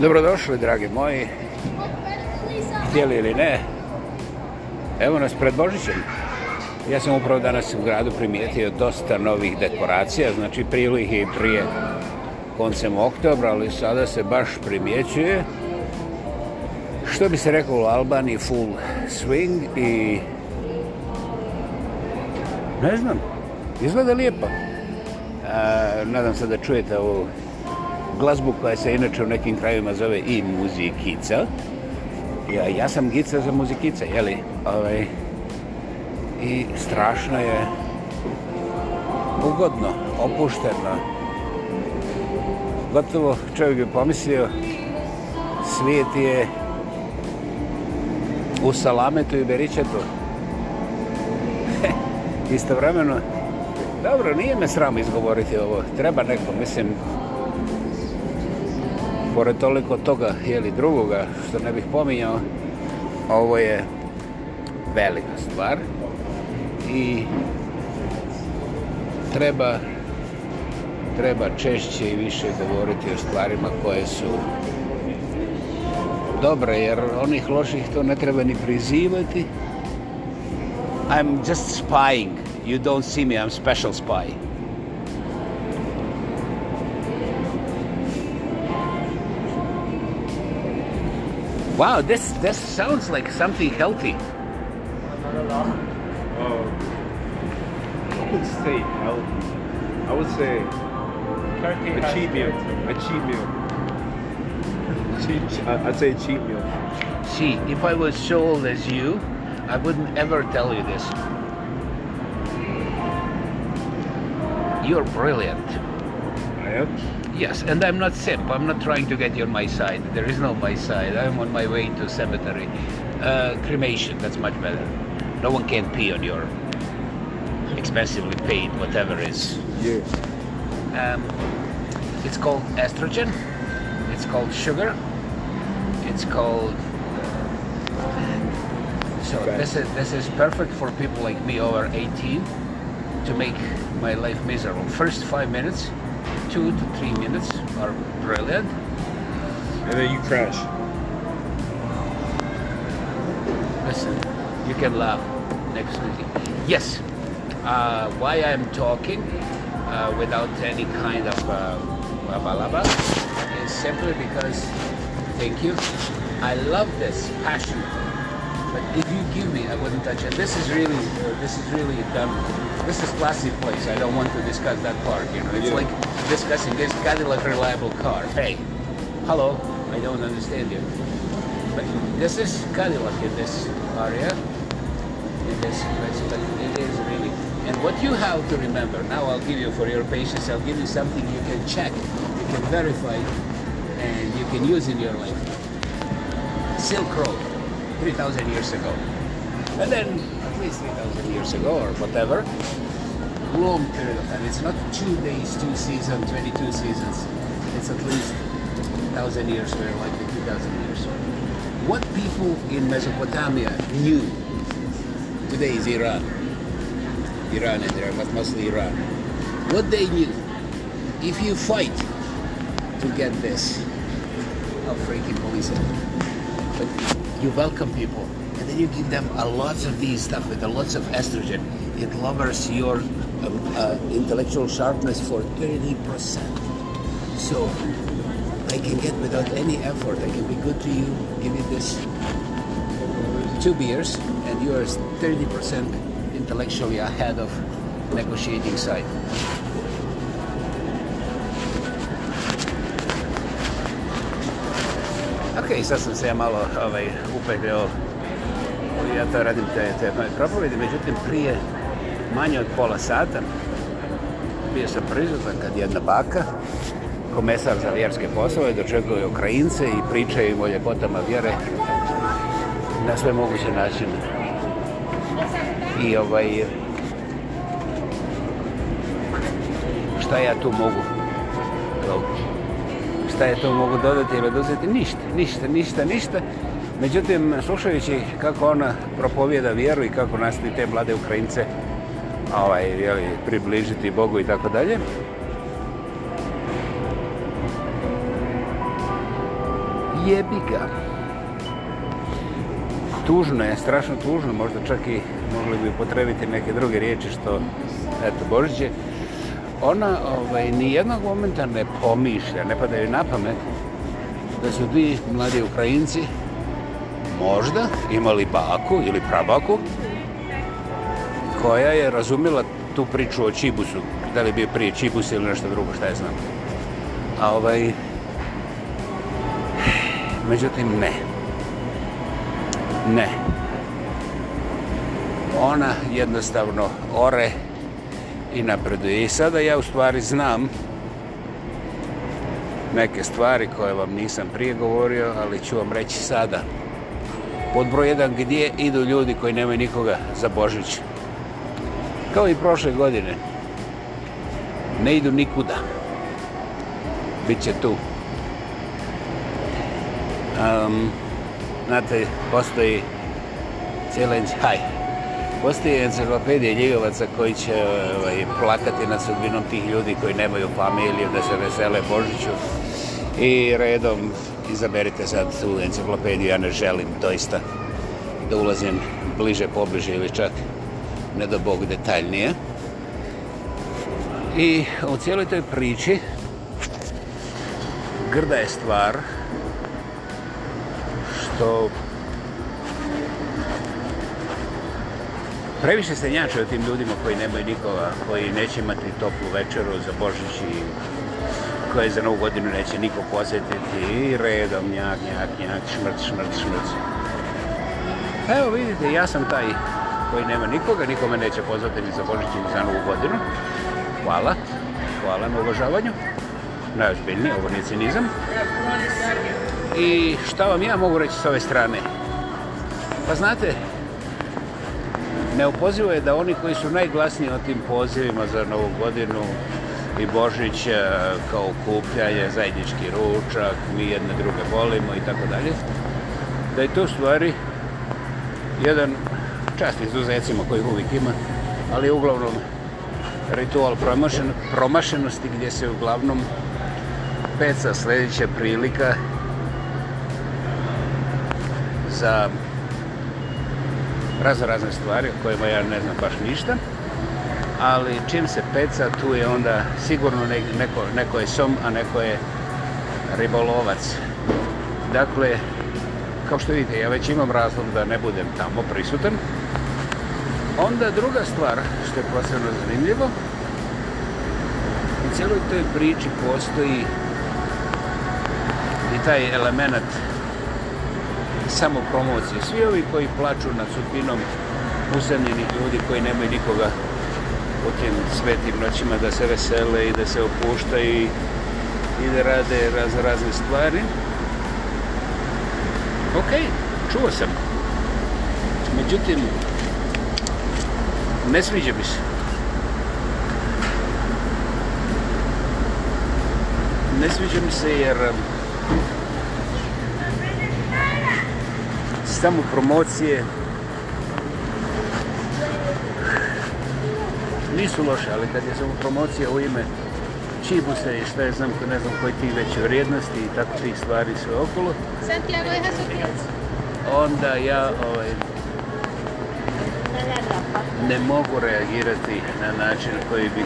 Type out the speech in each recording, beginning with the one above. Dobrodošli, dragi moji. Htjeli ili ne, evo nas pred Božićem. Ja sam upravo danas u gradu primijetio dosta novih dekoracija, znači prilih i prije koncem oktobra, ali sada se baš primjećuje. Što bi se rekao u Albani, full swing i... Ne znam, izgleda lijepo. E, nadam se da čujete ovu glazbu koja se inače u nekim krajima zove i muzikica. Ja, ja sam gica za muzikice, jeli? Ove, ovaj, I strašno je ugodno, opušteno. Gotovo čovjek bi pomislio, svijet je u salametu i beričetu. Istovremeno, dobro, nije me sram izgovoriti ovo, treba neko, mislim, pored toliko toga ili drugoga što ne bih pominjao, ovo je velika stvar i treba treba češće i više govoriti o stvarima koje su dobre, jer onih loših to ne treba ni prizivati. I'm just spying. You don't see me, I'm special spy. Wow, this this sounds like something healthy. Not Uh, I would say healthy. I would say a cheat meal. A cheat meal. Cheat, uh, I'd say cheat meal. See, if I was so old as you, I wouldn't ever tell you this. You're brilliant. I am. Yes, and I'm not simp. I'm not trying to get you on my side. There is no my side. I'm on my way to cemetery. Uh, cremation, that's much better. No one can pee on your expensively paid whatever is. Yes. Um, it's called estrogen. It's called sugar. It's called. So okay. this is this is perfect for people like me over 18 to make my life miserable. First five minutes two to three minutes are brilliant. And then you crash. Listen, you can laugh next week. Yes, uh, why I'm talking uh, without any kind of uh, is simply because, thank you, I love this passion. But if you give me, I wouldn't touch it. This is really, uh, this is really done this is classy place. I don't want to discuss that part. You know, it's yeah. like discussing this Cadillac reliable car. Hey, hello, I don't understand you. But this is Cadillac in this area, in this place. But it is really. And what you have to remember now, I'll give you for your patience. I'll give you something you can check, you can verify, and you can use in your life. Silk Road, 3,000 years ago. And then least 3,000 years ago or whatever, long period of time. It's not two days, two seasons, 22 seasons. It's at least 1,000 years or likely 2,000 years. What people in Mesopotamia knew, today is Iran, Iran and Iran, but mostly Iran. What they knew, if you fight to get this, how freaking police but you welcome people you give them a lots of these stuff with a lots of estrogen, it lowers your um, uh, intellectual sharpness for 30%. So I can get without any effort, I can be good to you, give you this two beers, and you are 30% intellectually ahead of negotiating side. Ok, sad sam se ja malo ovaj, upegljao ja to radim te, te moje propovedi, međutim prije manje od pola sata bio sam prizutan kad jedna baka, komesar za vjerske poslove, dočekuje Ukrajince i priča im o ljepotama vjere na sve moguće načine. I ovaj, šta ja tu mogu šta je to mogu dodati ili oduzeti? Ništa, ništa, ništa, ništa. Međutim, slušajući kako ona propovijeda vjeru i kako nastaje te mlade Ukrajince ovaj, jeli, približiti Bogu i tako dalje, jebi ga. Tužno je, strašno tužno, možda čak i mogli bi potrebiti neke druge riječi što, eto, Božiće. Ona ovaj, ni jednog momenta ne pomišlja, ne padaju na pamet da su ti mladi Ukrajinci možda imali baku ili prabaku koja je razumila tu priču o čibusu, da li bi prije čibus ili nešto drugo, šta je znam. A ovaj... Međutim, ne. Ne. Ona jednostavno ore i napreduje. I sada ja u stvari znam neke stvari koje vam nisam prije govorio, ali ću vam reći sada. Sada. Pod broj jedan, gdje idu ljudi koji nemaju nikoga za Božić? Kao i prošle godine. Ne idu nikuda. Biće tu. Um, znate, postoji challenge, haj. Postoji enciklopedija ljigovaca koji će ovaj, plakati nad sudbinom tih ljudi koji nemaju familiju da se vesele Božiću i redom izaberite sad tu enciklopediju, ja ne želim doista da ulazim bliže, pobliže ili čak ne da Bog detaljnije. I o cijeloj toj priči grda je stvar što previše se njače o tim ljudima koji nemaju nikoga, koji neće imati toplu večeru za Božić i koje za novu godinu neće niko posjetiti i redom njak, njak, njak, šmrc, šmrc, šmrc. Evo vidite, ja sam taj koji nema nikoga, nikome neće pozvati ni za Božić ni za novu godinu. Hvala, hvala na uvažavanju. Najozbiljnije, ovo nije cinizam. I šta vam ja mogu reći s ove strane? Pa znate, neopozivo je da oni koji su najglasniji o tim pozivima za novu godinu i Božić e, kao kupljanje, zajednički ručak, mi jedne druge volimo i tako dalje. Da je to stvari jedan čast izuzetcima kojih uvijek ima, ali uglavnom ritual promašen, promašenosti gdje se uglavnom peca sljedeća prilika za razne razne stvari o kojima ja ne znam baš ništa ali čim se peca, tu je onda sigurno neko, neko je som, a neko je ribolovac. Dakle, kao što vidite, ja već imam razlog da ne budem tamo prisutan. Onda druga stvar, što je posebno zanimljivo, u cijeloj toj priči postoji i taj element samopromocije. Svi ovi koji plaču nad sudbinom usamljenih ljudi koji nemaju nikoga u tim svetim noćima da se vesele i da se opuštaju i, i da rade raz, razne stvari. Ok, čuo sam. Međutim, ne sviđa mi se. Ne sviđa mi se jer um, samo promocije, svi su loše, ali kad je samo promocija u ime čibuse i šta je znam, ne znam koje ti već vrijednosti i tako ti stvari sve okolo. Santiago je Onda ja ovaj, ne mogu reagirati na način koji bi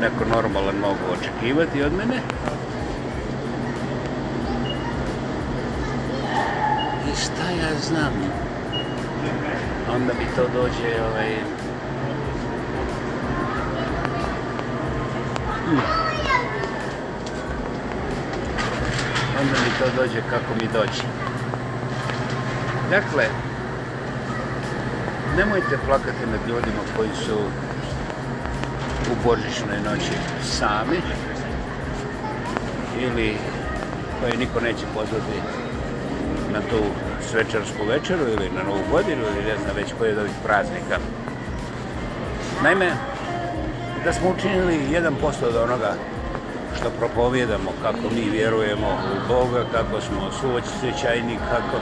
neko normalan mogu očekivati od mene. I šta ja znam? Onda mi to dođe ovaj, onda mi to dođe kako mi dođe. Dakle, nemojte plakati nad ljudima koji su u božičnoj noći sami ili koje niko neće pozvati na tu svečarsku večeru ili na novu godinu ili ne znam već koje od ovih praznika. Naime, da smo učinili 1% od onoga što propovjedamo, kako mi vjerujemo u Boga, kako smo suočićajni, kako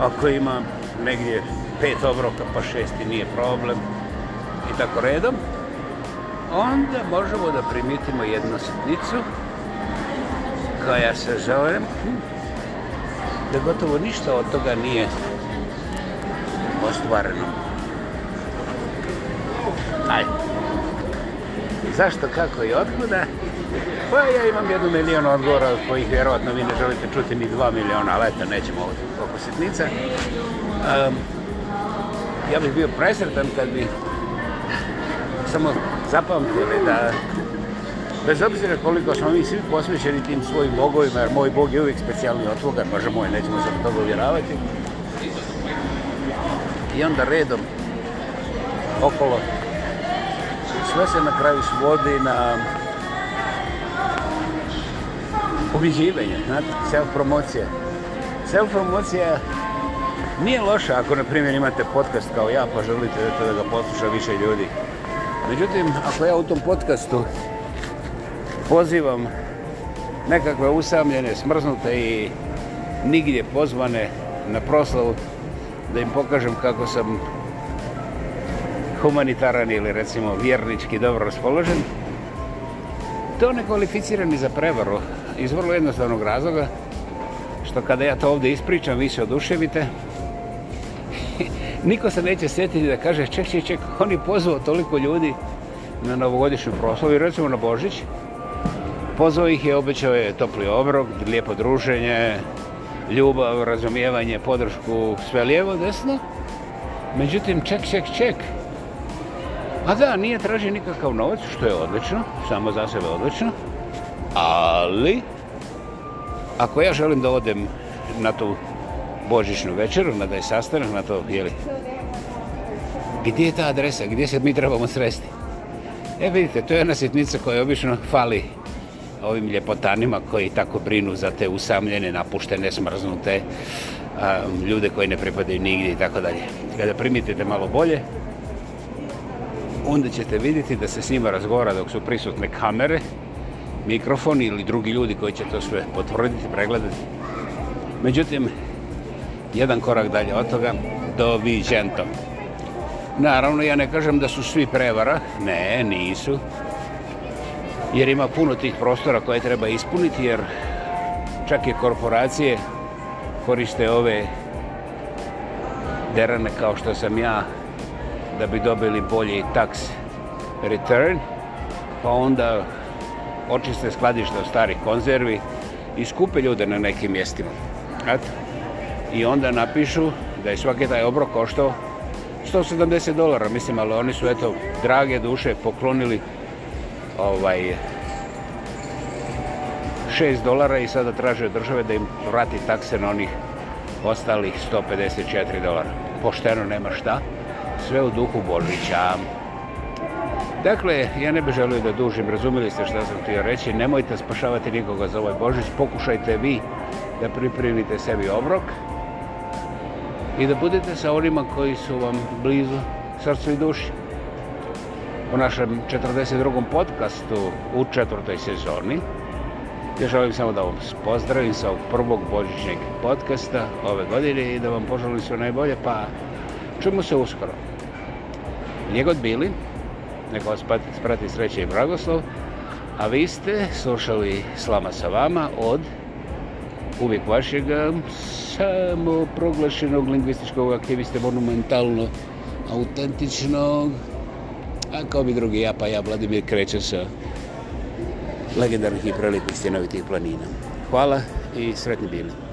ako ima negdje pet obroka pa šesti nije problem i tako redom, onda možemo da primitimo jednu sitnicu koja se zove hm, da gotovo ništa od toga nije ostvareno. Ajde zašto, kako i otkuda? Pa ja imam jednu milijon odgovora od kojih vjerovatno vi ne želite čuti ni dva miliona, ali eto, nećemo ovdje oko sitnica. Um, ja bih bio presretan kad bi samo zapamtili da bez obzira koliko smo mi svi posvećeni tim svojim bogovima, jer moj bog je uvijek specijalni otvoga, može moj, nećemo se toga uvjeravati. I onda redom okolo sve se na kraju svodi na objeđivanje, self-promocije. Self-promocija nije loša ako, na primjer, imate podcast kao ja, pa želite da, to da ga posluša više ljudi. Međutim, ako ja u tom podcastu pozivam nekakve usamljene, smrznute i nigdje pozvane na proslavu da im pokažem kako sam humanitaran ili recimo vjernički dobro raspoložen, to ne kvalificira ni za prevaru iz vrlo jednostavnog razloga, što kada ja to ovdje ispričam, vi se oduševite, niko se neće sjetiti da kaže ček, ček, ček, on je pozvao toliko ljudi na novogodišnju proslavu i recimo na Božić, pozvao ih je, običao je topli obrok, lijepo druženje, ljubav, razumijevanje, podršku, sve lijevo, desno, Međutim, ček, ček, ček, A da, nije tražio nikakav novac, što je odlično, samo za sebe odlično, ali ako ja želim da odem na tu božičnu večeru, na taj sastanak, na to, jeli, gdje je ta adresa, gdje se mi trebamo sresti? E, vidite, to je jedna sitnica koja obično fali ovim ljepotanima koji tako brinu za te usamljene, napuštene, smrznute, um, ljude koji ne pripadaju nigdje i tako dalje. Kada primitete malo bolje, onda ćete vidjeti da se s njima razgovara dok su prisutne kamere, mikrofoni ili drugi ljudi koji će to sve potvrditi, pregledati. Međutim, jedan korak dalje od toga, do viđento. Naravno, ja ne kažem da su svi prevara, ne, nisu. Jer ima puno tih prostora koje treba ispuniti, jer čak i korporacije koriste ove derane kao što sam ja da bi dobili bolji tax return, pa onda očiste skladište od starih konzervi i skupe ljude na nekim mjestima. I onda napišu da je svaki taj obrok koštao 170 dolara, mislim, ali oni su, eto, drage duše poklonili ovaj 6 dolara i sada traže od države da im vrati takse na onih ostalih 154 dolara. Pošteno nema šta. Pošteno nema šta sve u duhu Božića. Dakle, ja ne bih želio da dužim, razumeli ste šta sam htio reći, nemojte spašavati nikoga za ovaj Božić, pokušajte vi da pripremite sebi obrok i da budete sa onima koji su vam blizu srcu i duši. U našem 42. podcastu u četvrtoj sezoni ja želim samo da vam pozdravim sa ovog prvog Božićnjeg podcasta ove godine i da vam poželim sve najbolje, pa čujemo se uskoro gdje god bili, neko sprati sreće i blagoslov, a vi ste slušali Slama sa vama od uvijek vašeg samo proglašenog lingvističkog aktiviste monumentalno autentičnog a kao bi drugi ja pa ja Vladimir kreće sa legendarnih i prelipnih stjenovitih planina. Hvala i sretni bili.